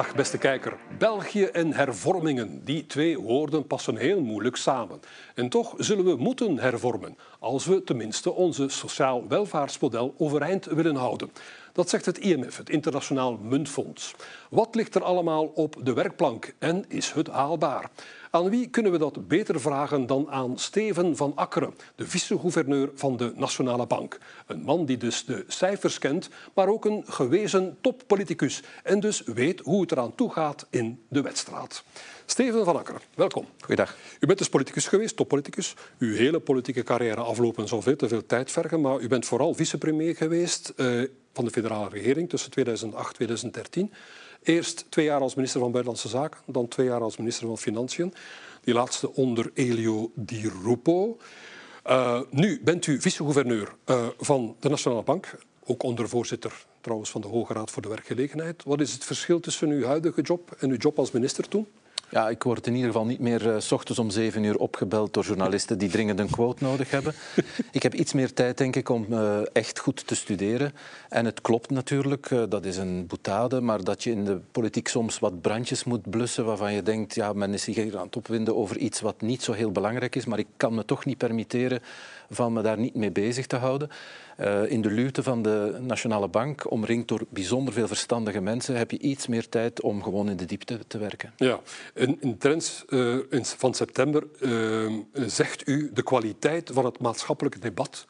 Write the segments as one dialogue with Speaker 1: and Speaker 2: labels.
Speaker 1: Dag beste kijker. België en hervormingen. Die twee woorden passen heel moeilijk samen. En toch zullen we moeten hervormen als we tenminste onze sociaal welvaartsmodel overeind willen houden. Dat zegt het IMF, het Internationaal Muntfonds. Wat ligt er allemaal op de werkplank en is het haalbaar? Aan wie kunnen we dat beter vragen dan aan Steven van Akkeren, de vice-gouverneur van de Nationale Bank. Een man die dus de cijfers kent, maar ook een gewezen toppoliticus en dus weet hoe het eraan toe gaat in de wedstraat. Steven van Akkeren, welkom.
Speaker 2: Goeiedag.
Speaker 1: U bent dus politicus geweest, toppoliticus. Uw hele politieke carrière aflopen zal veel te veel tijd vergen, maar u bent vooral vicepremier geweest eh, van de federale regering tussen 2008 en 2013. Eerst twee jaar als minister van Buitenlandse Zaken, dan twee jaar als minister van Financiën. Die laatste onder Elio Di Rupo. Uh, nu bent u vice-gouverneur uh, van de Nationale Bank, ook ondervoorzitter trouwens van de Hoge Raad voor de Werkgelegenheid. Wat is het verschil tussen uw huidige job en uw job als minister toen?
Speaker 2: Ja, ik word in ieder geval niet meer uh, s ochtends om zeven uur opgebeld door journalisten die dringend een quote nodig hebben. ik heb iets meer tijd, denk ik, om uh, echt goed te studeren. En het klopt natuurlijk, uh, dat is een boetade, maar dat je in de politiek soms wat brandjes moet blussen waarvan je denkt, ja, men is hier aan het opwinden over iets wat niet zo heel belangrijk is, maar ik kan me toch niet permitteren van me daar niet mee bezig te houden. Uh, in de luwte van de Nationale Bank, omringd door bijzonder veel verstandige mensen, heb je iets meer tijd om gewoon in de diepte te werken.
Speaker 1: Ja, in, in Trends van september uh, zegt u de kwaliteit van het maatschappelijke debat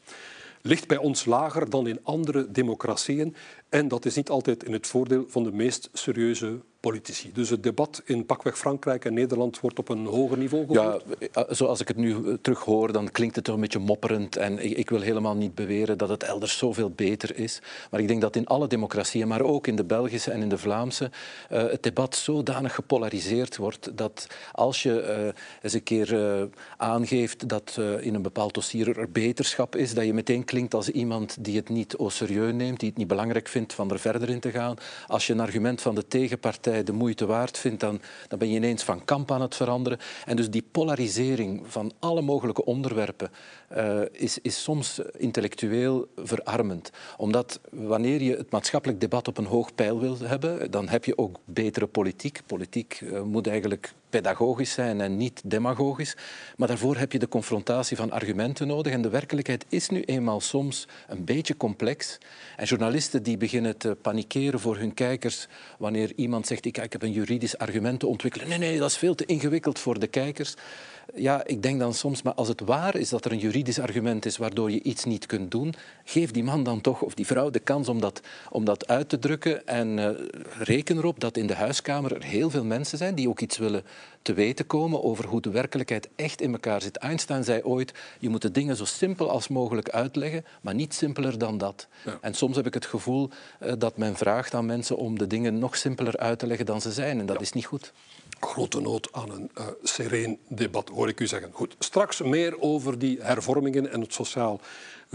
Speaker 1: ligt bij ons lager dan in andere democratieën. En dat is niet altijd in het voordeel van de meest serieuze politici. Dus het debat in pakweg Frankrijk en Nederland wordt op een hoger niveau gevoerd?
Speaker 2: Ja, zoals ik het nu terug hoor, dan klinkt het toch een beetje mopperend. En ik wil helemaal niet beweren dat het elders zoveel beter is. Maar ik denk dat in alle democratieën, maar ook in de Belgische en in de Vlaamse, uh, het debat zodanig gepolariseerd wordt dat als je eens een keer aangeeft dat in een bepaald dossier er beterschap is, dat je meteen klinkt als iemand die het niet au serieus neemt, die het niet belangrijk vindt van er verder in te gaan. Als je een argument van de tegenpartij de moeite waard vindt, dan, dan ben je ineens van kamp aan het veranderen. En dus die polarisering van alle mogelijke onderwerpen uh, is, is soms intellectueel verarmend. Omdat wanneer je het maatschappelijk debat op een hoog pijl wil hebben, dan heb je ook betere politiek. Politiek uh, moet eigenlijk pedagogisch zijn en niet demagogisch. Maar daarvoor heb je de confrontatie van argumenten nodig. En de werkelijkheid is nu eenmaal soms een beetje complex. En journalisten die beginnen te panikeren voor hun kijkers wanneer iemand zegt ik, ik heb een juridisch argument te ontwikkelen. Nee, nee, dat is veel te ingewikkeld voor de kijkers. Ja, ik denk dan soms, maar als het waar is dat er een juridisch argument is waardoor je iets niet kunt doen, geef die man dan toch of die vrouw de kans om dat, om dat uit te drukken en uh, reken erop dat in de huiskamer er heel veel mensen zijn die ook iets willen te weten komen over hoe de werkelijkheid echt in elkaar zit. Einstein zei ooit, je moet de dingen zo simpel als mogelijk uitleggen, maar niet simpeler dan dat. Ja. En soms heb ik het gevoel uh, dat men vraagt aan mensen om de dingen nog simpeler uit te leggen dan ze zijn en dat ja. is niet goed
Speaker 1: grote nood aan een uh, sereen debat, hoor ik u zeggen. Goed, straks meer over die hervormingen en het sociaal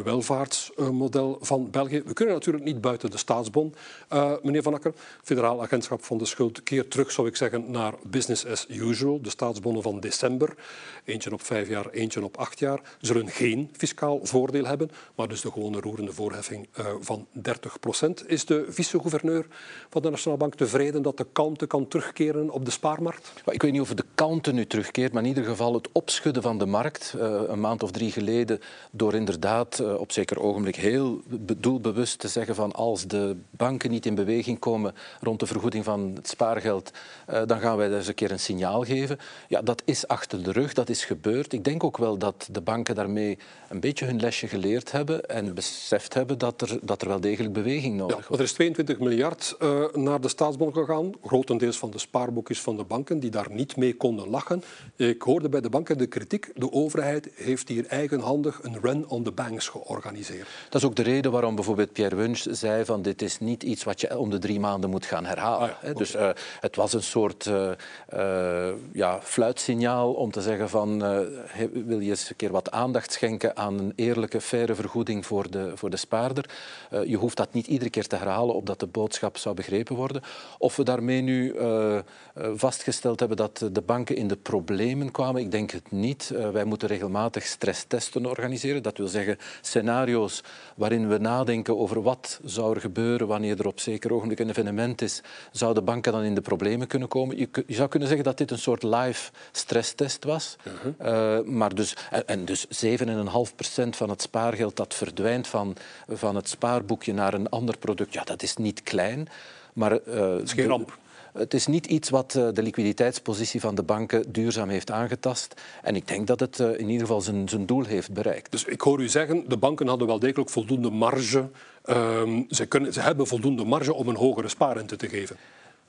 Speaker 1: welvaartsmodel van België. We kunnen natuurlijk niet buiten de staatsbon, uh, meneer Van Akker. Federaal Agentschap van de Schuld keert terug, zou ik zeggen, naar business as usual. De staatsbonnen van december, eentje op vijf jaar, eentje op acht jaar, zullen geen fiscaal voordeel hebben, maar dus de gewone roerende voorheffing uh, van 30 procent. Is de vice-gouverneur van de Nationale Bank tevreden dat de kalmte kan terugkeren op de spaarmarkt?
Speaker 2: Ik weet niet of de kalmte nu terugkeert, maar in ieder geval het opschudden van de markt, uh, een maand of drie geleden, door inderdaad op zeker ogenblik heel doelbewust te zeggen van als de banken niet in beweging komen rond de vergoeding van het spaargeld, uh, dan gaan wij eens een keer een signaal geven. Ja, dat is achter de rug, dat is gebeurd. Ik denk ook wel dat de banken daarmee een beetje hun lesje geleerd hebben en beseft hebben dat er, dat er wel degelijk beweging nodig
Speaker 1: ja, Er is 22 miljard uh, naar de staatsbond gegaan, grotendeels van de spaarboekjes van de banken die daar niet mee konden lachen. Ik hoorde bij de banken de kritiek, de overheid heeft hier eigenhandig een run on the banks georganiseerd.
Speaker 2: Dat is ook de reden waarom bijvoorbeeld Pierre Wunsch zei van dit is niet iets wat je om de drie maanden moet gaan herhalen. Ah, ja, dus uh, het was een soort uh, uh, ja, fluitsignaal om te zeggen van wil je eens een keer wat aandacht schenken aan een eerlijke, faire vergoeding voor de, voor de spaarder. je hoeft dat niet iedere keer te herhalen opdat de boodschap zou begrepen worden. Of we daarmee nu vastgesteld hebben dat de banken in de problemen kwamen, ik denk het niet. wij moeten regelmatig stresstesten organiseren. Dat wil zeggen scenario's waarin we nadenken over wat zou er gebeuren wanneer er op zeker ogenblik een evenement is, zouden banken dan in de problemen kunnen komen. Je, je zou kunnen zeggen dat dit een soort live stresstest was. Uh maar dus, en, dus 7,5% van het spaargeld dat verdwijnt van, van het spaarboekje naar een ander product, ja, dat is niet klein. Maar,
Speaker 1: uh, het is geen ramp.
Speaker 2: Het is niet iets wat eh, de liquiditeitspositie van de banken duurzaam heeft aangetast. En ik denk dat het eh, in ieder geval zijn, zijn doel heeft bereikt.
Speaker 1: Dus ik hoor u zeggen, de banken hadden wel degelijk voldoende marge. Uh, ze, kunnen, ze hebben voldoende marge om een hogere spaarrente te geven.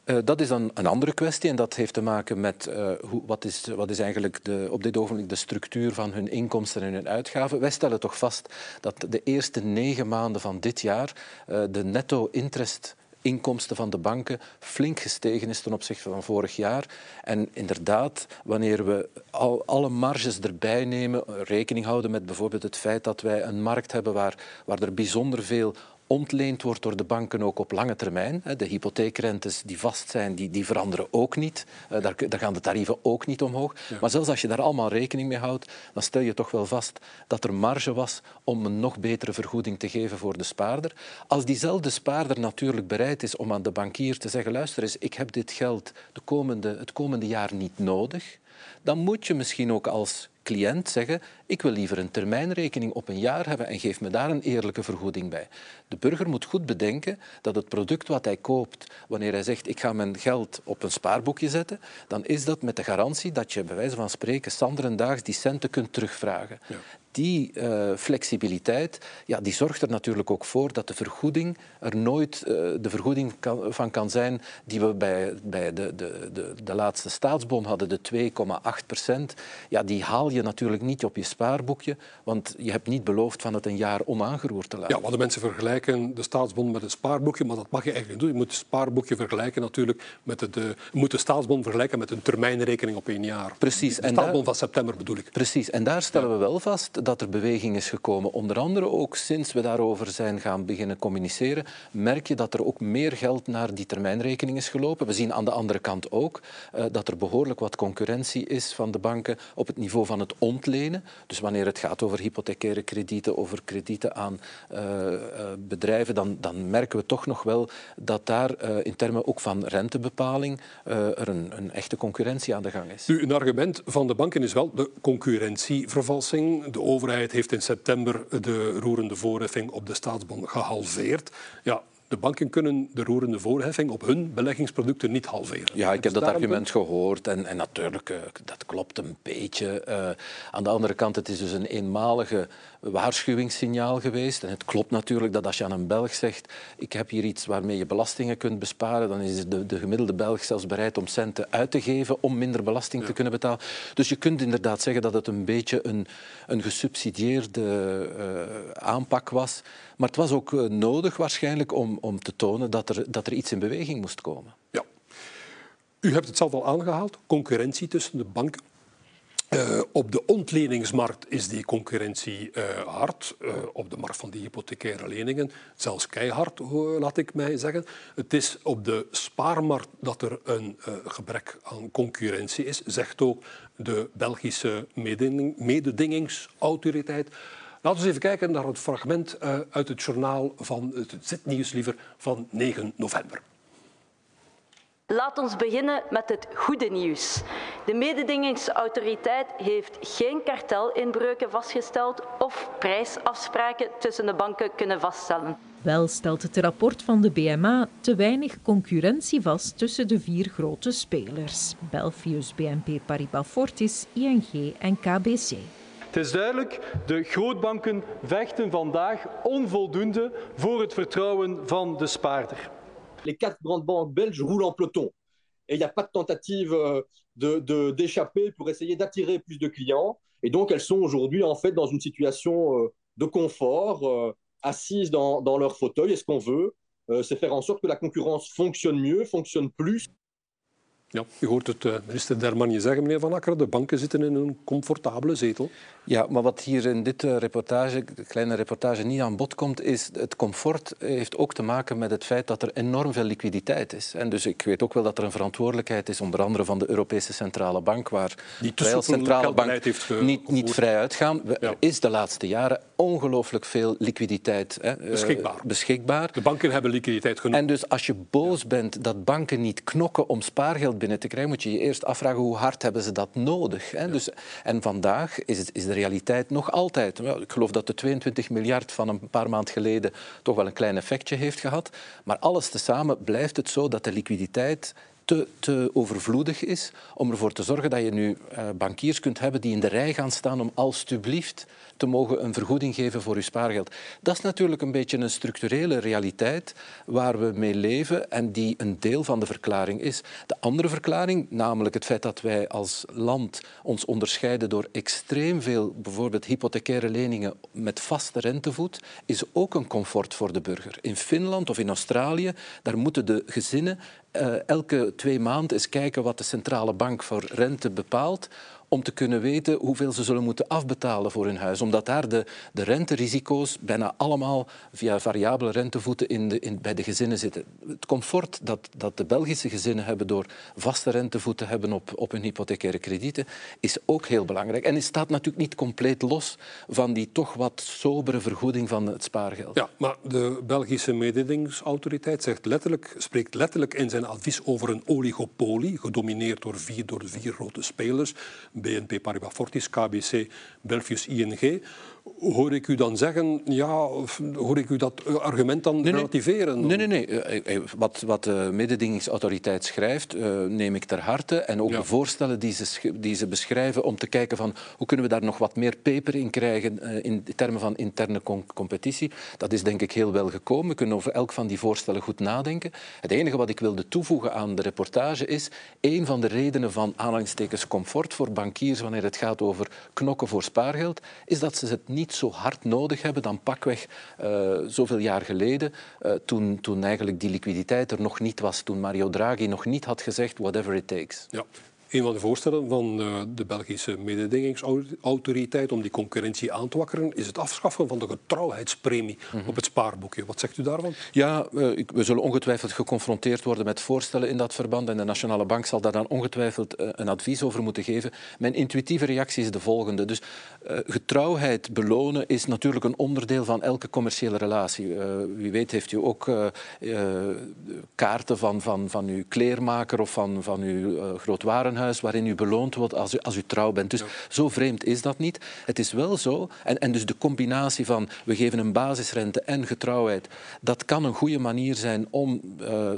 Speaker 2: Uh, dat is dan een andere kwestie en dat heeft te maken met uh, hoe, wat, is, wat is eigenlijk de, op dit ogenblik de structuur van hun inkomsten en hun uitgaven. Wij stellen toch vast dat de eerste negen maanden van dit jaar uh, de netto interest inkomsten van de banken flink gestegen is ten opzichte van vorig jaar. En inderdaad, wanneer we al, alle marges erbij nemen, rekening houden met bijvoorbeeld het feit dat wij een markt hebben waar, waar er bijzonder veel ontleend wordt door de banken ook op lange termijn. De hypotheekrentes die vast zijn, die, die veranderen ook niet. Eh, daar, daar, gaan de tarieven ook niet omhoog. Maar zelfs als je daar allemaal rekening mee houdt, dan stel je toch wel vast dat er marge was om een nog betere vergoeding te geven voor de spaarder. Als diezelfde spaarder natuurlijk bereid is om aan de bankier te zeggen, luister eens, ik heb dit geld de komende, het komende jaar niet nodig, dan moet je misschien ook als cliënt zeggen, ik wil liever een termijnrekening op een jaar hebben en geef me daar een eerlijke vergoeding bij. De burger moet goed bedenken dat het product wat hij koopt, wanneer hij zegt ik ga mijn geld op een spaarboekje zetten, dan is dat met de garantie dat je bij wijze van spreken daags die centen kunt terugvragen. Ja die uh, flexibiliteit ja, die zorgt er natuurlijk ook voor dat de vergoeding er nooit uh, de vergoeding kan, van kan zijn die we bij, bij de, de, de, de laatste staatsbon hadden, de 2,8 procent. Ja, die haal je natuurlijk niet op je spaarboekje, want je hebt niet beloofd van het een jaar onaangeroerd te laten.
Speaker 1: Ja, wat de mensen vergelijken de staatsbon met een spaarboekje, maar dat mag je eigenlijk niet doen. Je moet het spaarboekje vergelijken natuurlijk met de, je moet de staatsbon vergelijken met een termijnrekening op één jaar.
Speaker 2: Precies.
Speaker 1: De staatsbon daar, van september bedoel ik.
Speaker 2: Precies. En daar stellen ja. we wel vast dat er beweging is gekomen. Onder andere ook sinds we daarover zijn gaan beginnen communiceren, merk je dat er ook meer geld naar die termijnrekening is gelopen. We zien aan de andere kant ook uh, dat er behoorlijk wat concurrentie is van de banken op het niveau van het ontlenen. Dus wanneer het gaat over hypothecaire kredieten, over kredieten aan uh, uh, bedrijven, dan, dan, merken we toch nog wel dat daar in termen ook van rentebepaling er een, een echte concurrentie aan de gang is.
Speaker 1: Nu, een argument van de banken is wel de concurrentievervalsing. De overheid heeft in september de roerende voorheffing op de staatsbond gehalveerd. Ja, de banken kunnen de roerende voorheffing op hun beleggingsproducten niet halveren.
Speaker 2: Ja, ik heb dat argument gehoord en, en natuurlijk, uh, dat klopt een beetje. Uh, aan de andere kant, het is dus een eenmalige waarschuwingssignaal geweest. En het klopt natuurlijk dat als je aan een Belg zegt ik heb hier iets waarmee je belastingen kunt besparen, dan is de, de gemiddelde Belg zelfs bereid om centen uit te geven om minder belasting ja. te kunnen betalen. Dus je kunt inderdaad zeggen dat het een beetje een, een gesubsidieerde uh, aanpak was. Maar het was ook uh, nodig waarschijnlijk om, om te tonen dat er, dat er iets in beweging moest komen.
Speaker 1: Ja. U hebt het zelf al aangehaald, concurrentie tussen de banken. Uh, op de ontleningsmarkt is die concurrentie uh, hard. Uh, op de markt van die hypothecaire leningen zelfs keihard, laat ik mij zeggen. Het is op de spaarmarkt dat er een gebrek aan concurrentie is, zegt ook de Belgische mededing mededingingsautoriteit. Laten we eens even kijken naar het fragment uit het journaal van het Z-nieuws liever van 9 november.
Speaker 3: Laat ons beginnen met het goede nieuws. De mededingingsautoriteit heeft geen kartelinbreuken vastgesteld of prijsafspraken tussen de banken kunnen vaststellen.
Speaker 4: Wel stelt het rapport van de BMA te weinig concurrentie vast tussen de vier grote spelers: Belfius, BNP Paribas Fortis, ING en KBC.
Speaker 5: Het is duidelijk, de grootbanken vechten vandaag onvoldoende voor het vertrouwen van de spaarder.
Speaker 6: Les quatre grandes banques belges roulent en peloton. Et il n'y a pas de tentative d'échapper de, de, pour essayer d'attirer plus de clients. Et donc, elles sont aujourd'hui, en fait, dans une situation euh, de confort, euh, assises dans, dans, leur fauteuil. Et ce qu'on veut, euh, c'est faire en sorte que la concurrence fonctionne mieux, fonctionne plus.
Speaker 1: Ja, u hoort het uh, minister Dermanje zeggen, meneer Van Akker. De banken zitten in een comfortabele zetel.
Speaker 2: Ja, maar wat hier in dit uh, reportage, kleine reportage niet aan bod komt, is het comfort heeft ook te maken met het feit dat er enorm veel liquiditeit is. En dus ik weet ook wel dat er een verantwoordelijkheid is, onder andere van de Europese Centrale Bank, waar als centrale bank heeft niet, niet vrij uitgaan. Er is de laatste jaren ongelooflijk veel liquiditeit hè,
Speaker 1: eh, beschikbaar.
Speaker 2: beschikbaar.
Speaker 1: De banken hebben liquiditeit genoeg.
Speaker 2: En dus als je boos bent dat banken niet knokken om spaargeld binnen te krijgen, moet je je eerst afvragen hoe hard hebben ze dat nodig. Hè? Dus, en vandaag is, het, is de realiteit nog altijd. Ik geloof dat de 22 miljard van een paar maanden geleden toch wel een klein effectje heeft gehad. Maar alles tezamen blijft het zo dat de liquiditeit te, te, overvloedig is om ervoor te zorgen dat je nu uh, bankiers kunt hebben die in de rij gaan staan om alstublieft te mogen een vergoeding geven voor uw spaargeld. Dat is natuurlijk een beetje een structurele realiteit waar we mee leven en die een deel van de verklaring is. De andere verklaring, namelijk het feit dat wij als land ons onderscheiden door extreem veel bijvoorbeeld hypothecaire leningen met vaste rentevoet, is ook een comfort voor de burger. In Finland of in Australië, daar moeten de gezinnen elke twee maanden eens kijken wat de centrale bank voor rente bepaalt om te kunnen weten hoeveel ze zullen moeten afbetalen voor hun huis. Omdat daar de, de renterisico's bijna allemaal via variabele rentevoeten in de, in, bij de gezinnen zitten. Het comfort dat, dat de Belgische gezinnen hebben door vaste rentevoeten hebben op, op hun hypothecaire kredieten, is ook heel belangrijk. En het staat natuurlijk niet compleet los van die toch wat sobere vergoeding van het spaargeld.
Speaker 1: Ja, maar de Belgische mededingingsautoriteit zegt letterlijk, spreekt letterlijk in zijn advies over een oligopolie, gedomineerd door, vier, door vier grote spelers. BNP Paribas Fortis, KBC, Belfius, ING hoor ik u dan zeggen, ja, hoor ik u dat argument dan relativeren?
Speaker 2: Nee, nee, nee. Eh, eh, wat, wat de mededingingsautoriteit schrijft, neem ik ter harte. En ook de voorstellen die ze, die ze beschrijven om te kijken van hoe kunnen we daar nog wat meer peper in krijgen in termen van interne competitie. Dat is denk ik heel wel gekomen. We kunnen over elk van die voorstellen goed nadenken. Het enige wat ik wilde toevoegen aan de reportage is een van de redenen van aanhalingstekens comfort voor bankiers wanneer het gaat over knokken voor spaargeld, is dat ze het niet zo hard nodig hebben dan pakweg uh, zoveel jaar geleden, uh, toen, toen eigenlijk die liquiditeit er nog niet was, toen Mario Draghi nog niet had gezegd whatever it takes.
Speaker 1: Ja. Een van de voorstellen van eh, de Belgische mededingingsautoriteit om die concurrentie aan te wakkeren is het afschaffen van de getrouwheidspremie mhm. op het spaarboekje. Wat zegt u daarvan?
Speaker 2: Ja, we zullen ongetwijfeld geconfronteerd worden met voorstellen in dat verband en de Nationale Bank zal daar dan ongetwijfeld een advies over moeten geven. Mijn intuïtieve reactie is de volgende. Dus uh, getrouwheid belonen is natuurlijk een onderdeel van elke commerciële relatie. Wie weet heeft u ook kaarten van, van, van uw kleermaker of van, van uw waarin u beloond wordt als u, als u trouw bent. Dus zo vreemd is dat niet. Het is wel zo, en, en dus de combinatie van we geven een basisrente en getrouwheid, dat kan een goede manier zijn om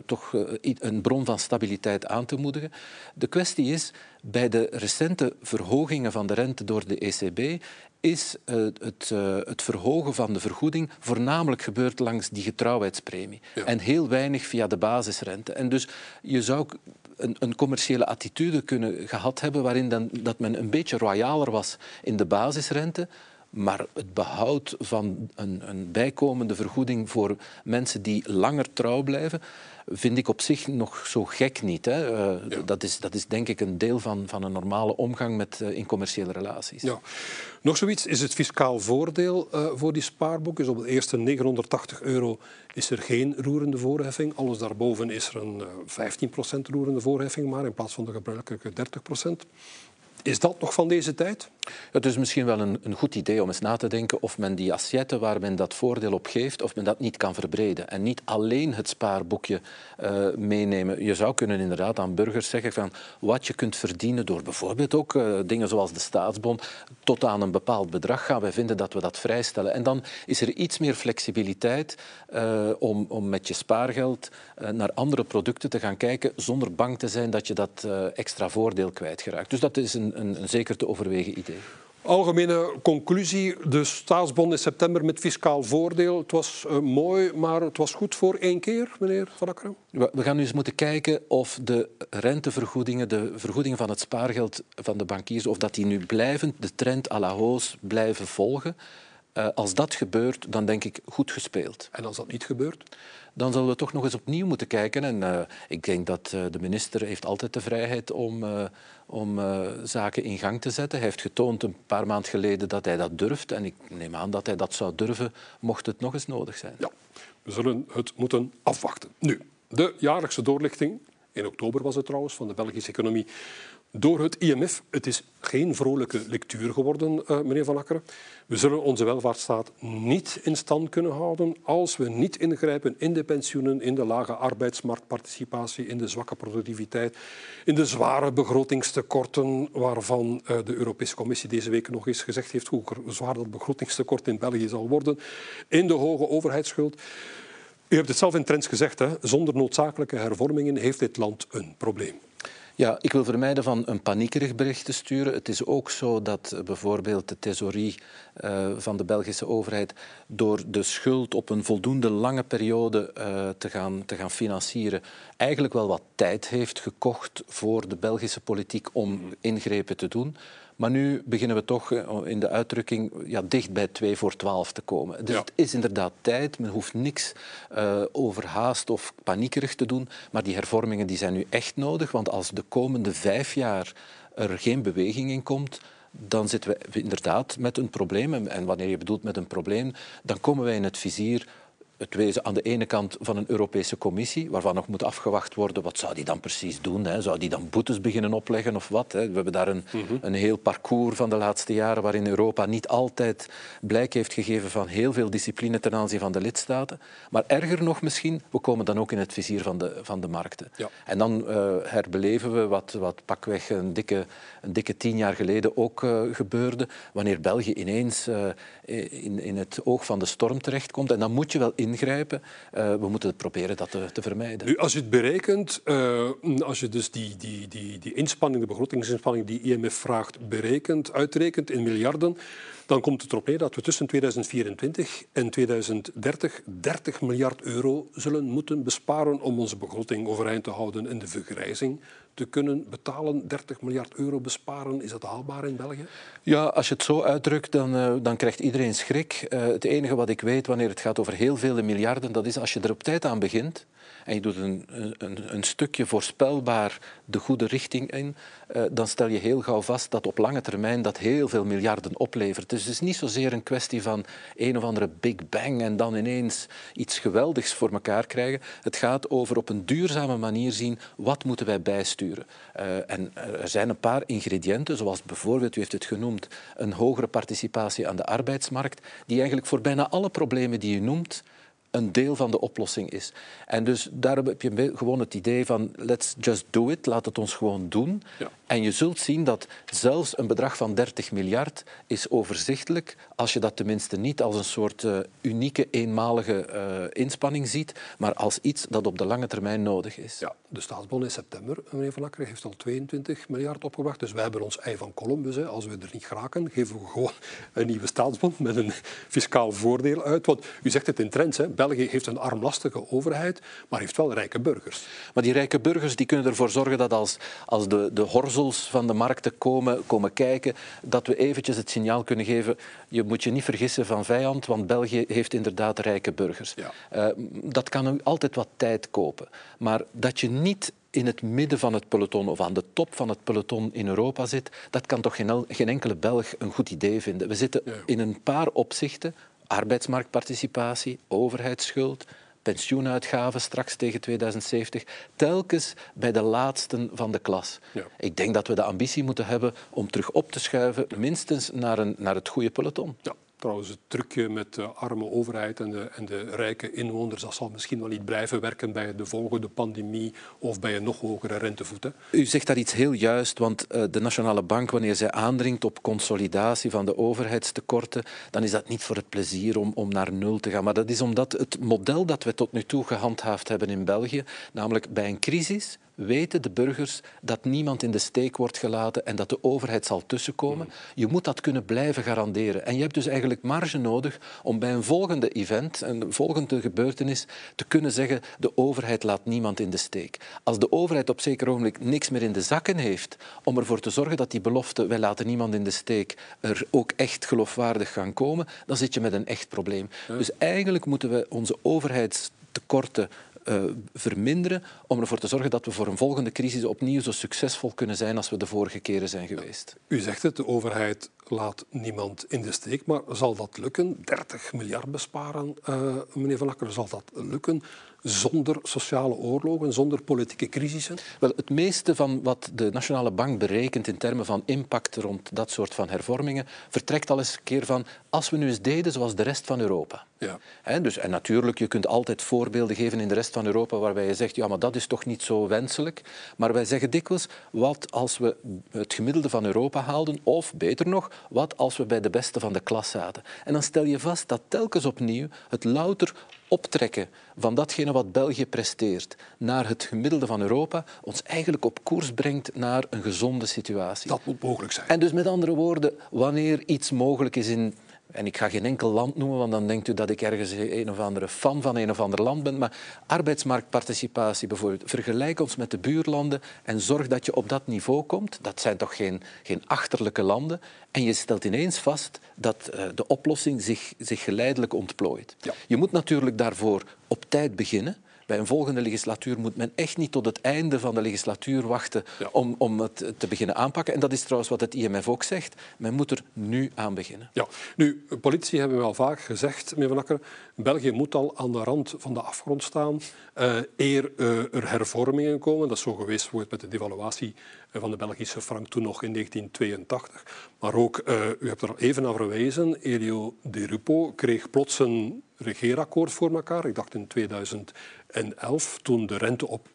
Speaker 2: toch een bron van stabiliteit aan te moedigen. De kwestie is, bij de recente verhogingen van de rente door de ECB is uh, het, uh, het, verhogen van de vergoeding voornamelijk gebeurd langs die getrouwheidspremie. Ja. En heel weinig via de basisrente. En dus je zou een, een, commerciële attitude kunnen gehad hebben waarin dan, dat men een beetje royaler was in de basisrente, maar het behoud van een, een bijkomende vergoeding voor mensen die langer trouw blijven, vind ik op zich nog zo gek niet. Hè. Uh, ja. dat, is, dat is denk ik een deel van, van een normale omgang met, uh, in commerciële relaties.
Speaker 1: Ja. Nog zoiets is het fiscaal voordeel uh, voor die spaarboeken. Dus op de eerste 980 euro is er geen roerende voorheffing. Alles daarboven is er een 15% roerende voorheffing, maar in plaats van de gebruikelijke 30%. Is dat nog van deze tijd?
Speaker 2: Het is misschien wel een, een, goed idee om eens na te denken of men die assiette waar men dat voordeel op geeft, of men dat niet kan verbreden. En niet alleen het spaarboekje uh, meenemen. Je zou kunnen inderdaad aan burgers zeggen van wat je kunt verdienen door bijvoorbeeld ook uh, dingen zoals de staatsbon tot aan een bepaald bedrag gaan wij vinden dat we dat vrijstellen. En dan is er iets meer flexibiliteit uh, om, om met je spaargeld naar andere producten te gaan kijken zonder bang te zijn dat je dat extra voordeel kwijtgeraakt. Dus dat is een, een, een zeker te overwegen idee.
Speaker 1: Algemene conclusie, de staatsbond in september met fiscaal voordeel. Het was uh, mooi, maar het was goed voor één keer, meneer Van Akkeren?
Speaker 2: We gaan nu eens moeten kijken of de rentevergoedingen, de vergoedingen van het spaargeld van de bankiers, of dat die nu blijvend de trend à la hausse blijven volgen. Uh, als dat gebeurt, dan denk ik goed gespeeld.
Speaker 1: En als dat niet gebeurt?
Speaker 2: Dan zullen we toch nog eens opnieuw moeten kijken. En uh, ik denk dat uh, de minister heeft altijd de vrijheid om, om zaken in gang te zetten. Hij heeft getoond een paar maanden geleden dat hij dat durft. En ik neem aan dat hij dat zou durven, mocht het nog eens nodig zijn.
Speaker 1: Ja, we zullen het moeten afwachten. Nu, de jaarlijkse doorlichting, in oktober was het trouwens, van de Belgische economie door het IMF. Het is geen vrolijke lectuur geworden, uh, meneer Van Akkeren. We zullen onze welvaartsstaat niet in stand kunnen houden als we niet ingrijpen in de pensioenen, in de lage arbeidsmarktparticipatie, in de zwakke productiviteit, in de zware begrotingstekorten, waarvan uh, de Europese Commissie deze week nog eens gezegd heeft hoe zwaar dat begrotingstekort in België zal worden, in de hoge overheidsschuld. U hebt het zelf in Trends gezegd, hè? zonder noodzakelijke hervormingen heeft dit land een probleem.
Speaker 2: Ja, ik wil vermijden van een paniekerig bericht te sturen. Het is ook zo dat bijvoorbeeld de tesorie uh, van de Belgische overheid door de schuld op een voldoende lange periode uh, te, gaan, te gaan financieren eigenlijk wel wat tijd heeft gekocht voor de Belgische politiek om ingrepen te doen. Maar nu beginnen we toch eh, in de uitdrukking ja, dicht bij 2 voor 12 te komen. Dus het is inderdaad tijd. Men hoeft niks uh, overhaast of paniekerig te doen. Maar die hervormingen die zijn nu echt nodig. Want als de komende vijf jaar er geen beweging in komt, dan zitten we inderdaad met een probleem. En wanneer je bedoelt met een probleem, dan komen wij in het vizier het wezen aan de ene kant van een Europese Commissie, waarvan nog moet afgewacht worden wat zou die dan precies doen. Hè? Zou die dan boetes beginnen opleggen of wat? Hè? We hebben daar een, mm -hmm. een heel parcours van de laatste jaren waarin Europa niet altijd blijk heeft gegeven van heel veel discipline ten aanzien van de lidstaten. Maar erger nog misschien, we komen dan ook in het vizier van de, van de markten. Ja. En dan uh, herbeleven we wat, wat pakweg een dikke, een dikke tien jaar geleden ook uh, gebeurde, wanneer België ineens uh, in, in het oog van de storm terechtkomt. En dan moet je wel in ingrijpen. Uh, we moeten proberen dat te, te vermijden.
Speaker 1: Nu, als je het berekent, uh, als je dus die, die, die, die inspanning, de begrotingsinspanning die IMF vraagt, berekent, uitrekent in miljarden, dan komt het erop neer dat we tussen 2024 en 2030 30 miljard euro zullen moeten besparen om onze begroting overeind te houden en de vergrijzing te kunnen betalen. 30 miljard euro besparen, is dat haalbaar in België?
Speaker 2: Ja, als je het zo uitdrukt, dan, uh, dan krijgt iedereen schrik. Uh, het enige wat ik weet wanneer het gaat over heel vele miljarden, dat is als je er op tijd aan begint en je doet een, een, een stukje voorspelbaar de goede richting in, uh, dan stel je heel gauw vast dat op lange termijn dat heel veel miljarden oplevert. Dus het is niet zozeer een kwestie van een of andere big bang en dan ineens iets geweldigs voor elkaar krijgen. Het gaat over op een duurzame manier zien wat moeten wij bijsturen. Uh, en er zijn een paar ingrediënten, zoals bijvoorbeeld, u heeft het genoemd, een hogere participatie aan de arbeidsmarkt, die eigenlijk voor bijna alle problemen die u noemt, een deel van de oplossing is. En dus daarom heb je gewoon het idee van let's just do it, laat het ons gewoon doen. Ja. En je zult zien dat zelfs een bedrag van 30 miljard is overzichtelijk als je dat tenminste niet als een soort uh, unieke, eenmalige uh, inspanning ziet, maar als iets dat op de lange termijn nodig is.
Speaker 1: Ja, de staatsbond in september, meneer Van Akker, heeft al 22 miljard opgebracht. Dus wij hebben ons ei van Columbus. Hè. Als we er niet geraken, geven we gewoon een nieuwe staatsbond met een fiscaal voordeel uit. Want u zegt het in trends, hè. België heeft een armlastige overheid, maar heeft wel rijke burgers.
Speaker 2: Maar die rijke burgers die kunnen ervoor zorgen dat als, als de, de horzels van de markten komen, komen kijken, dat we eventjes het signaal kunnen geven, je moet je niet vergissen van vijand, want België heeft inderdaad rijke burgers. Ja. Uh, dat kan u altijd wat tijd kopen. Maar dat je niet in het midden van het peloton of aan de top van het peloton in Europa zit, dat kan toch geen, geen enkele Belg een goed idee vinden. We zitten in een paar opzichten, arbeidsmarktparticipatie, overheidsschuld, pensioenuitgaven straks tegen 2070, telkens bij de laatsten van de klas. Ja. Ik denk dat we de ambitie moeten hebben om terug op te schuiven, minstens naar, een, naar het goede peloton.
Speaker 1: Ja. Trouwens, het trucje met de arme overheid en de, en de rijke inwoners, dat zal misschien wel niet blijven werken bij de volgende pandemie of bij een nog hogere rentevoet.
Speaker 2: U zegt daar iets heel juist, want uh, de Nationale Bank, wanneer zij aandringt op consolidatie van de overheidstekorten, dan is dat niet voor het plezier om, om naar nul te gaan. Maar dat is omdat het model dat we tot nu toe gehandhaafd hebben in België, namelijk bij een crisis weten de burgers dat niemand in de steek wordt gelaten en dat de overheid zal tussenkomen. Je moet dat kunnen blijven garanderen. En je hebt dus eigenlijk marge nodig om bij een volgende event, een volgende gebeurtenis, te kunnen zeggen de overheid laat niemand in de steek. Als de overheid op zeker ogenblik niks meer in de zakken heeft om ervoor te zorgen dat die belofte wij laten niemand in de steek er ook echt geloofwaardig gaan komen, dan zit je met een echt probleem. Dus eigenlijk moeten we onze overheidstekorten uh, verminderen om ervoor te zorgen dat we voor een volgende crisis opnieuw zo succesvol kunnen zijn als we de vorige keren zijn geweest.
Speaker 1: U zegt het, de overheid laat niemand in de steek, maar zal dat lukken? 30 miljard besparen, uh, meneer Van Akker, zal dat lukken? zonder sociale oorlogen, zonder politieke crisissen?
Speaker 2: Wel, het meeste van wat de Nationale Bank berekent in termen van impact rond dat soort van hervormingen, vertrekt al eens een keer van als we nu eens deden zoals de rest van Europa. Ja. He, dus, en natuurlijk, je kunt altijd voorbeelden geven in de rest van Europa waarbij je zegt, ja, maar dat is toch niet zo wenselijk. Maar wij zeggen dikwijls, wat als we het gemiddelde van Europa haalden, of beter nog, wat als we bij de beste van de klas zaten. En dan stel je vast dat telkens opnieuw het louter optrekken van datgene wat België presteert naar het gemiddelde van Europa ons eigenlijk op koers brengt naar een gezonde situatie.
Speaker 1: Dat moet mogelijk zijn.
Speaker 2: En dus met andere woorden, wanneer iets mogelijk is in en ik ga geen enkel land noemen, want dan denkt u dat ik ergens een of andere fan van een of ander land ben. Maar arbeidsmarktparticipatie bijvoorbeeld. Vergelijk ons met de buurlanden en zorg dat je op dat niveau komt. Dat zijn toch geen, geen achterlijke landen. En je stelt ineens vast dat uh, de oplossing zich, zich geleidelijk ontplooit. Ja. Je moet natuurlijk daarvoor op tijd beginnen. Bij een volgende legislatuur moet men echt niet tot het einde van de legislatuur wachten om, om het te beginnen aanpakken. En dat is trouwens wat het IMF ook zegt. Men moet er nu aan beginnen.
Speaker 1: Ja, nu, politici hebben wel vaak gezegd, meneer Van Akker, België moet al aan de rand van de afgrond staan uh, eer uh, er hervormingen komen. Dat is zo geweest met de devaluatie eh, van de Belgische frank toen nog in 1982. Maar ook, uh, u hebt er even naar verwezen, Elio Di Rupo kreeg plots een regeerakkoord voor elkaar. Ik dacht in 2011, toen de rente op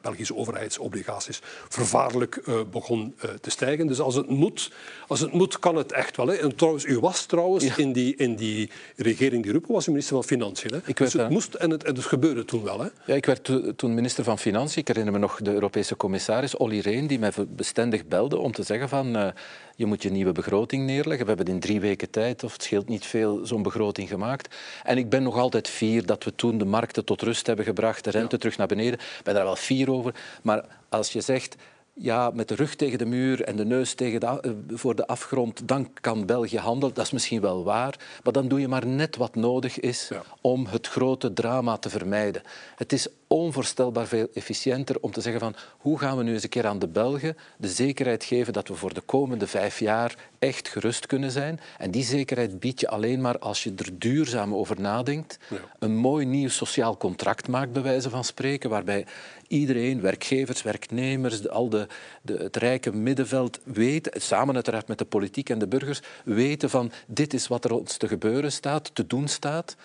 Speaker 1: Belgische overheidsobligaties vervaarlijk uh, begon uh, te stijgen. Dus als het moet, als het moet kan het echt wel. Hè. En trouwens, u was trouwens ja. in, die, in die regering die Ruppe was u minister van Financiën. Hè. Ik dus het moest en het, en het gebeurde toen wel. Hè.
Speaker 2: Ja, ik werd to, toen minister van Financiën. Ik herinner me nog de Europese commissaris Olly Rehn, die mij bestendig belde om te zeggen van je moet je nieuwe begroting neerleggen. We hebben in drie weken tijd, of het scheelt niet veel, zo'n begroting gemaakt. En ik ben nog altijd fier dat we toen de markten tot rust hebben gebracht, de rente ja. terug naar beneden. Ik ben daar wel fier over. Maar als je zegt, ja, met de rug tegen de muur en de neus tegen de, uh, voor de afgrond, dan kan België handelen. Dat is misschien wel waar, maar dan doe je maar net wat nodig is ja. om het grote drama te vermijden. Het is onvoorstelbaar veel efficiënter om te zeggen van hoe gaan we nu eens een keer aan de Belgen de zekerheid geven dat we voor de komende vijf jaar echt gerust kunnen zijn. En die zekerheid bied je alleen maar als je er duurzaam over nadenkt. Ja. Een mooi nieuw sociaal contract maakt, bij wijze van spreken, waarbij iedereen, werkgevers, werknemers, al de, de, het rijke middenveld weet, samen uiteraard met de politiek en de burgers, weten van dit is wat er ons te gebeuren staat, te doen staat.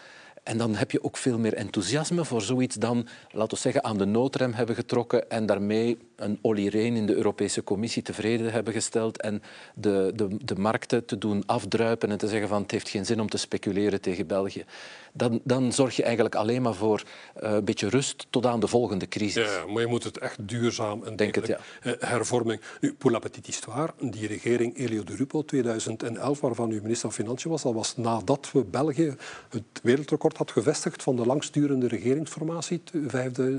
Speaker 2: En dan heb je ook veel meer enthousiasme voor zoiets dan, laten we zeggen, aan de noodrem hebben getrokken en daarmee een Olly Rehn in de Europese Commissie tevreden hebben gesteld en de, de, de markten te doen afdruipen en te zeggen van het heeft geen zin om te speculeren tegen België. Dan, dan zorg je eigenlijk alleen maar voor uh, een beetje rust tot aan de volgende crisis.
Speaker 1: Ja, maar je moet het echt duurzaam en
Speaker 2: Denk het, ja.
Speaker 1: uh, hervorming. Nu, pour la petite histoire, die regering Elio de Rupo 2011, waarvan u minister van Financiën was, dat was nadat we België het wereldrecord had gevestigd van de langsturende regeringsformatie,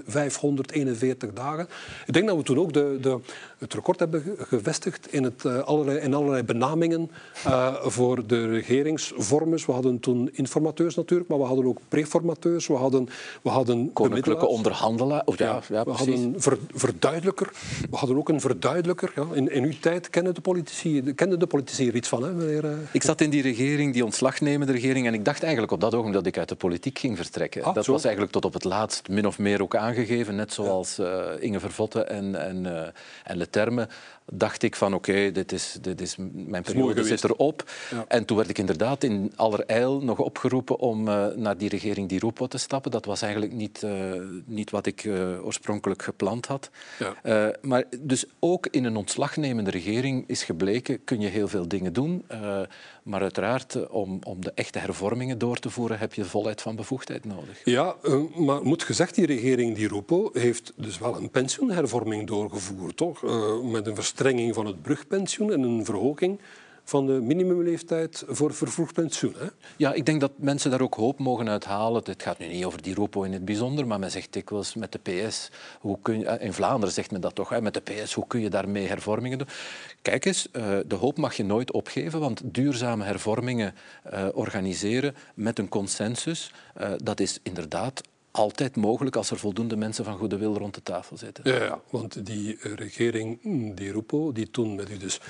Speaker 1: 541 dagen. Ik denk dat we toen ook de, de, het record hebben gevestigd in, het, uh, allerlei, in allerlei benamingen uh, voor de regeringsvormers. We hadden toen informateurs natuurlijk, maar we hadden ook preformateurs. We hadden, we hadden
Speaker 2: Koninklijke onderhandelaar. Oh, ja, ja,
Speaker 1: ja, we hadden een ver, verduidelijker. We hadden ook een verduidelijker. Ja. In, in uw tijd kenden de politici, kenden de politici er iets van, hè, meneer? Uh...
Speaker 2: Ik zat in die regering, die ontslagnemende regering, en ik dacht eigenlijk op dat ogenblik dat ik uit de politiek ging vertrekken. Ah, dat zo? was eigenlijk tot op het laatst min of meer ook aangegeven, net zoals ja. Inge Vervotte en, en, uh, en Leterme dacht ik van oké, dit, is, dit is mijn periode zit erop. Ja. En toen werd ik inderdaad in allerijl nog opgeroepen om uh, naar die regering Di Rupo te stappen. Dat was eigenlijk niet, uh, niet wat ik uh, oorspronkelijk gepland had. Ja. maar dus ook in een ontslagnemende regering is gebleken, kun je heel veel dingen doen. maar uiteraard, om, om de echte hervormingen door te voeren, heb je volheid van bevoegdheid nodig.
Speaker 1: Ja, maar moet gezegd, die regering Di Rupo heeft dus wel een pensioenhervorming doorgevoerd, toch? met een verstrenging van het brugpensioen en een verhoging van de minimumleeftijd voor vervroegd pensioen. Hè?
Speaker 2: Ja, ik denk dat mensen daar ook hoop mogen uithalen. Het gaat nu niet over die Ropo in het bijzonder, maar men zegt dikwijls met de PS, hoe kun je, eh, in Vlaanderen zegt men dat toch, hè, met de PS, hoe kun je daarmee hervormingen doen? Kijk eens, eh, de hoop mag je nooit opgeven, want duurzame hervormingen uh, organiseren met een consensus, dat is inderdaad altijd mogelijk als er voldoende mensen van goede wil rond de tafel zitten.
Speaker 1: Ja, want die regering, die Rupo, die toen met u dus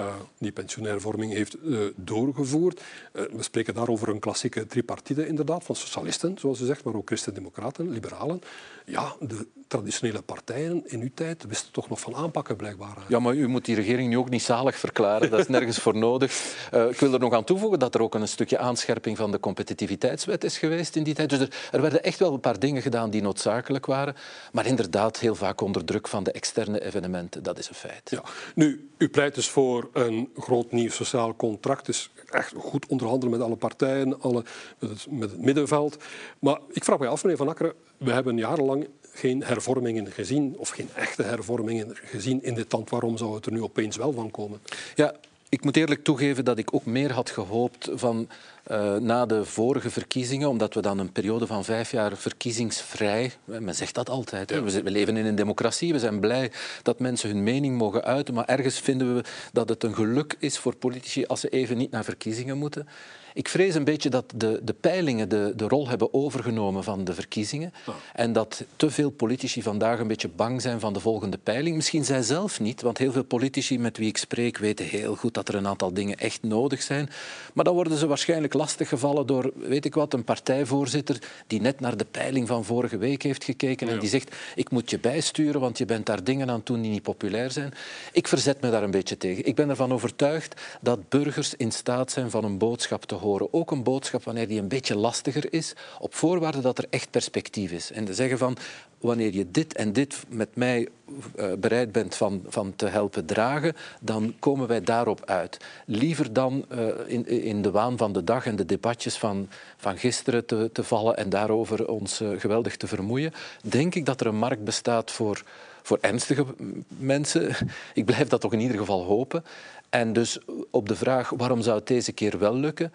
Speaker 1: uh, die pensioenhervorming heeft uh, doorgevoerd. We spreken daar over een klassieke tripartite inderdaad, van socialisten, zoals u zegt, maar ook christen-democraten, liberalen. Ja, de traditionele partijen in uw tijd wisten toch nog van aanpakken, blijkbaar.
Speaker 2: Ja, maar u moet die regering nu ook niet zalig verklaren. Dat is nergens voor nodig. ik wil er nog aan toevoegen dat er ook een stukje aanscherping van de competitiviteitswet is geweest in die tijd. Dus er, er werden echt wel een paar dingen gedaan die noodzakelijk waren. Maar inderdaad, heel vaak onder druk van de externe evenementen. Dat is een feit.
Speaker 1: Ja. Nu, u pleit dus voor een groot nieuw sociaal contract. Dus echt goed onderhandelen met alle partijen, alle, met, het, met het middenveld. Maar ik vraag me af, meneer Van Akkeren, we hebben jarenlang geen hervormingen gezien, of geen echte hervormingen gezien in dit land. Waarom zou het er nu opeens wel van komen?
Speaker 2: Ja, ik moet eerlijk toegeven dat ik ook meer had gehoopt van uh, na de vorige verkiezingen, omdat we dan een periode van vijf jaar verkiezingsvrij, men zegt dat altijd, ja. we, we, leven in een democratie, we zijn blij dat mensen hun mening mogen uiten, maar ergens vinden we dat het een geluk is voor politici als ze even niet naar verkiezingen moeten. Ik vrees een beetje dat de, de peilingen de, de rol hebben overgenomen van de verkiezingen. En dat te veel politici vandaag een beetje bang zijn van de volgende peiling. Misschien zij zelf niet, want heel veel politici met wie ik spreek weten heel goed dat er een aantal dingen echt nodig zijn. Maar dan worden ze waarschijnlijk lastiggevallen door, weet ik wat, een partijvoorzitter die net naar de peiling van vorige week heeft gekeken en die zegt, ik moet je bijsturen, want je bent daar dingen aan doen die niet populair zijn. Ik verzet me daar een beetje tegen. Ik ben ervan overtuigd dat burgers in staat zijn van een boodschap te horen horen. Ook een boodschap wanneer die een beetje lastiger is, op voorwaarde dat er echt perspectief is. En te zeggen van, wanneer je dit en dit met mij uh, bereid bent van, van te helpen dragen, dan komen wij daarop uit. Liever dan uh, in, in de waan van de dag en de debatjes van, van gisteren te, te vallen en daarover ons uh, geweldig te vermoeien, denk ik dat er een markt bestaat voor voor ernstige mensen. Ik blijf dat toch in ieder geval hopen. En dus op de vraag waarom zou het deze keer wel lukken,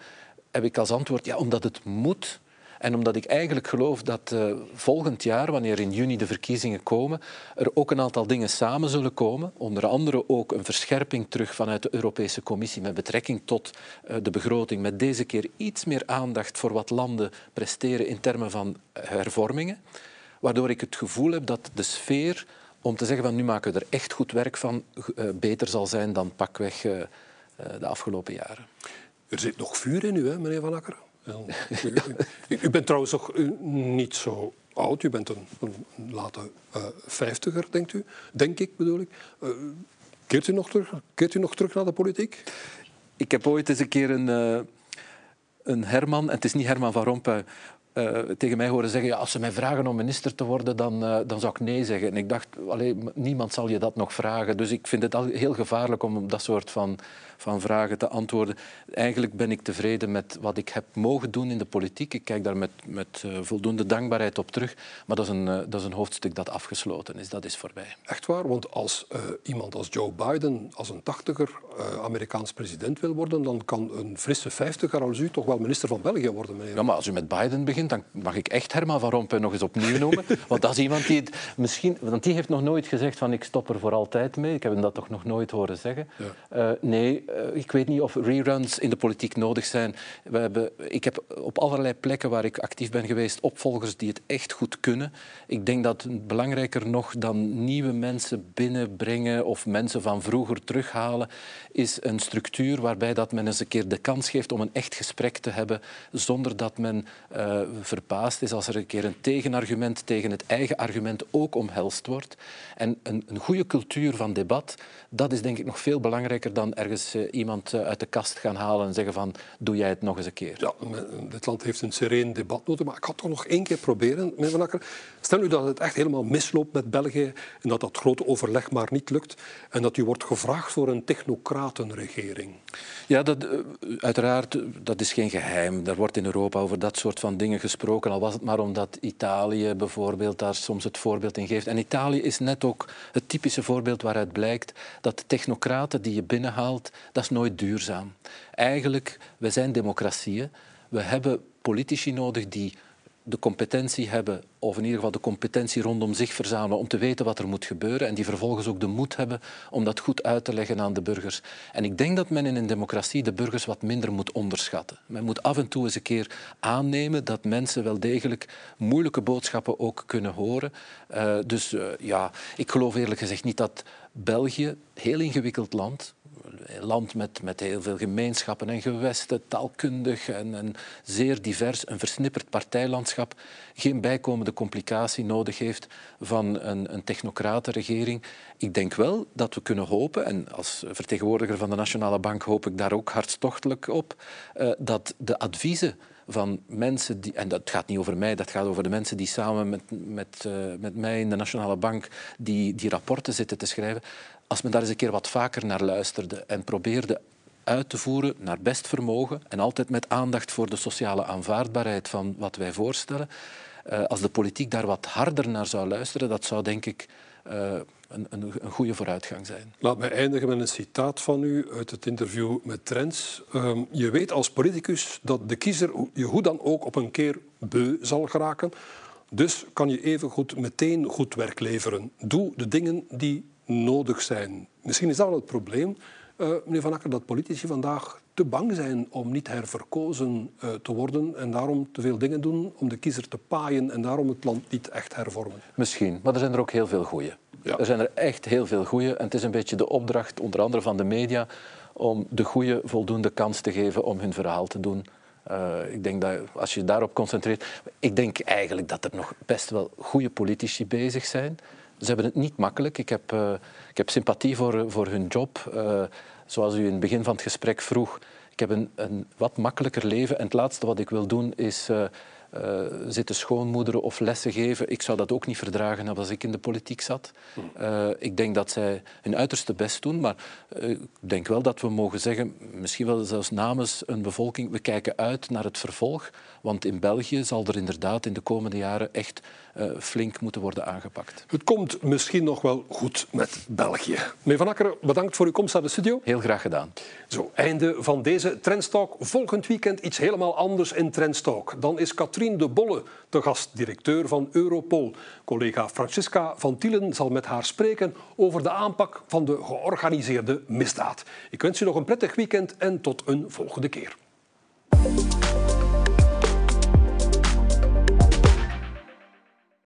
Speaker 2: heb ik als antwoord ja, omdat het moet. En omdat ik eigenlijk geloof dat uh, volgend jaar, wanneer in juni de verkiezingen komen, er ook een aantal dingen samen zullen komen. Onder andere ook een verscherping terug vanuit de Europese Commissie met betrekking tot uh, de begroting. Met deze keer iets meer aandacht voor wat landen presteren in termen van hervormingen. Waardoor ik het gevoel heb dat de sfeer om te zeggen van nu maken we er echt goed werk van, uh, beter zal zijn dan pakweg uh, uh, de afgelopen jaren.
Speaker 1: Er zit nog vuur in u, hè, meneer Van Akker. u, u, bent trouwens nog niet zo oud. U bent een, een late vijftiger, denkt u. Denk ik, bedoel ik. keert, u nog terug, keert u nog terug naar de politiek?
Speaker 2: Ik heb ooit eens een keer een, een Herman, en het is niet Herman van Rompuy, uh, tegen mij horen zeggen, ja, als ze mij vragen om minister te worden, dan, uh, dan zou ik nee zeggen. En ik dacht, allee, niemand zal je dat nog vragen. Dus ik vind het al heel gevaarlijk om dat soort van van vragen te antwoorden. Eigenlijk ben ik tevreden met wat ik heb mogen doen in de politiek. Ik kijk daar met, met uh, voldoende dankbaarheid op terug. Maar dat is, een, uh, dat is een hoofdstuk dat afgesloten is. Dat is voorbij.
Speaker 1: Echt waar? Want als uh, iemand als Joe Biden als een tachtiger Amerikaans president wil worden, dan kan een frisse vijftiger als u toch wel minister van België worden, meneer?
Speaker 2: Ja, maar als u met Biden begint, dan mag ik echt Herman van Rompuy nog eens opnieuw noemen. want dat is iemand die het misschien... Want die heeft nog nooit gezegd van ik stop er voor altijd mee. Ik heb hem dat toch nog nooit horen zeggen. Ja. nee, ik weet niet of reruns in de politiek nodig zijn. We hebben, ik heb op allerlei plekken waar ik actief ben geweest opvolgers die het echt goed kunnen. Ik denk dat belangrijker nog dan nieuwe mensen binnenbrengen of mensen van vroeger terughalen, is een structuur waarbij dat men eens een keer de kans geeft om een echt gesprek te hebben, zonder dat men uh, verbaasd is als er een keer een tegenargument tegen het eigen argument ook omhelst wordt. En een, een goede cultuur van debat, dat is denk ik nog veel belangrijker dan ergens uh, iemand uh, uit de kast gaan halen en zeggen van doe jij het nog eens een keer.
Speaker 1: Ja, dit land heeft een sereen debat nodig, maar ik ga toch nog één keer proberen, meneer Van Akker. Stel nu dat het echt helemaal misloopt met België en dat dat grote overleg maar niet lukt en dat u wordt gevraagd voor een technocratenregering.
Speaker 2: Ja, dat, uiteraard, dat is geen geheim. Er wordt in Europa over dat soort van dingen gesproken, al was het maar omdat Italië bijvoorbeeld daar soms het voorbeeld in geeft. En Italië is net ook het typische voorbeeld waaruit blijkt dat de technocraten die je binnenhaalt, dat is nooit duurzaam. Eigenlijk, we zijn democratieën. We hebben politici nodig die de competentie hebben, of in ieder geval de competentie rondom zich verzamelen om te weten wat er moet gebeuren en die vervolgens ook de moed hebben om dat goed uit te leggen aan de burgers. En ik denk dat men in een democratie de burgers wat minder moet onderschatten. Men moet af en toe eens een keer aannemen dat mensen wel degelijk moeilijke boodschappen ook kunnen horen. Uh, dus uh, ja, ik geloof eerlijk gezegd niet dat België, heel ingewikkeld land, land met, met heel veel gemeenschappen en gewesten, taalkundig en, en zeer divers, een versnipperd partijlandschap, geen bijkomende complicatie nodig heeft van een, een technocratenregering. Ik denk wel dat we kunnen hopen, en als vertegenwoordiger van de Nationale Bank hoop ik daar ook hartstochtelijk op, uh, dat de adviezen van mensen die, en dat gaat niet over mij, dat gaat over de mensen die samen met, met, uh, met mij in de Nationale Bank die, die rapporten zitten te schrijven, als men daar eens een keer wat vaker naar luisterde en probeerde uit te voeren naar best vermogen en altijd met aandacht voor de sociale aanvaardbaarheid van wat wij voorstellen. Uh, als de politiek daar wat harder naar zou luisteren, dat zou denk ik uh, een, een, een, goede vooruitgang zijn.
Speaker 1: Laat mij eindigen met een citaat van u uit het interview met Trends. Um, je weet als politicus dat de kiezer je hoe dan ook op een keer beu zal geraken. Dus kan je evengoed meteen goed werk leveren. Doe de dingen die nodig zijn. Misschien is dat wel het probleem, uh, meneer Van Akker, dat politici vandaag te bang zijn om niet herverkozen uh, te worden en daarom te veel dingen doen om de kiezer te paaien en daarom het land niet echt hervormen.
Speaker 2: Misschien, maar er zijn er ook heel veel goeie. Er zijn er echt heel veel goeie en het is een beetje de opdracht, onder andere van de media, om de goeie voldoende kans te geven om hun verhaal te doen. Uh, ik denk dat als je daarop concentreert. Ik denk eigenlijk dat er nog best wel goede politici bezig zijn. Ze hebben het niet makkelijk. Ik heb, uh, ik heb sympathie voor, voor hun job. Uh, zoals u in het begin van het gesprek vroeg. Ik heb een, een wat makkelijker leven. En het laatste wat ik wil doen is uh, zitten schoonmoederen of lessen geven. Ik zou dat ook niet verdragen als ik in de politiek zat. Uh, ik denk dat zij hun uiterste best doen, maar uh, ik denk wel dat we mogen zeggen, misschien wel zelfs namens een bevolking, we kijken uit naar het vervolg. Want in België zal er inderdaad in de komende jaren echt flink moeten worden aangepakt.
Speaker 1: Het komt misschien nog wel goed met België. Meneer Van Akker, bedankt voor uw komst naar de studio.
Speaker 2: Heel graag gedaan.
Speaker 1: Zo, einde van deze Trendstalk. Volgend weekend iets helemaal anders in Trendstalk. Dan is Katrien de Bolle, de gastdirecteur van Europol. Collega Francisca van Tielen zal met haar spreken over de aanpak van de georganiseerde misdaad. Ik wens u nog een prettig weekend en tot een volgende keer.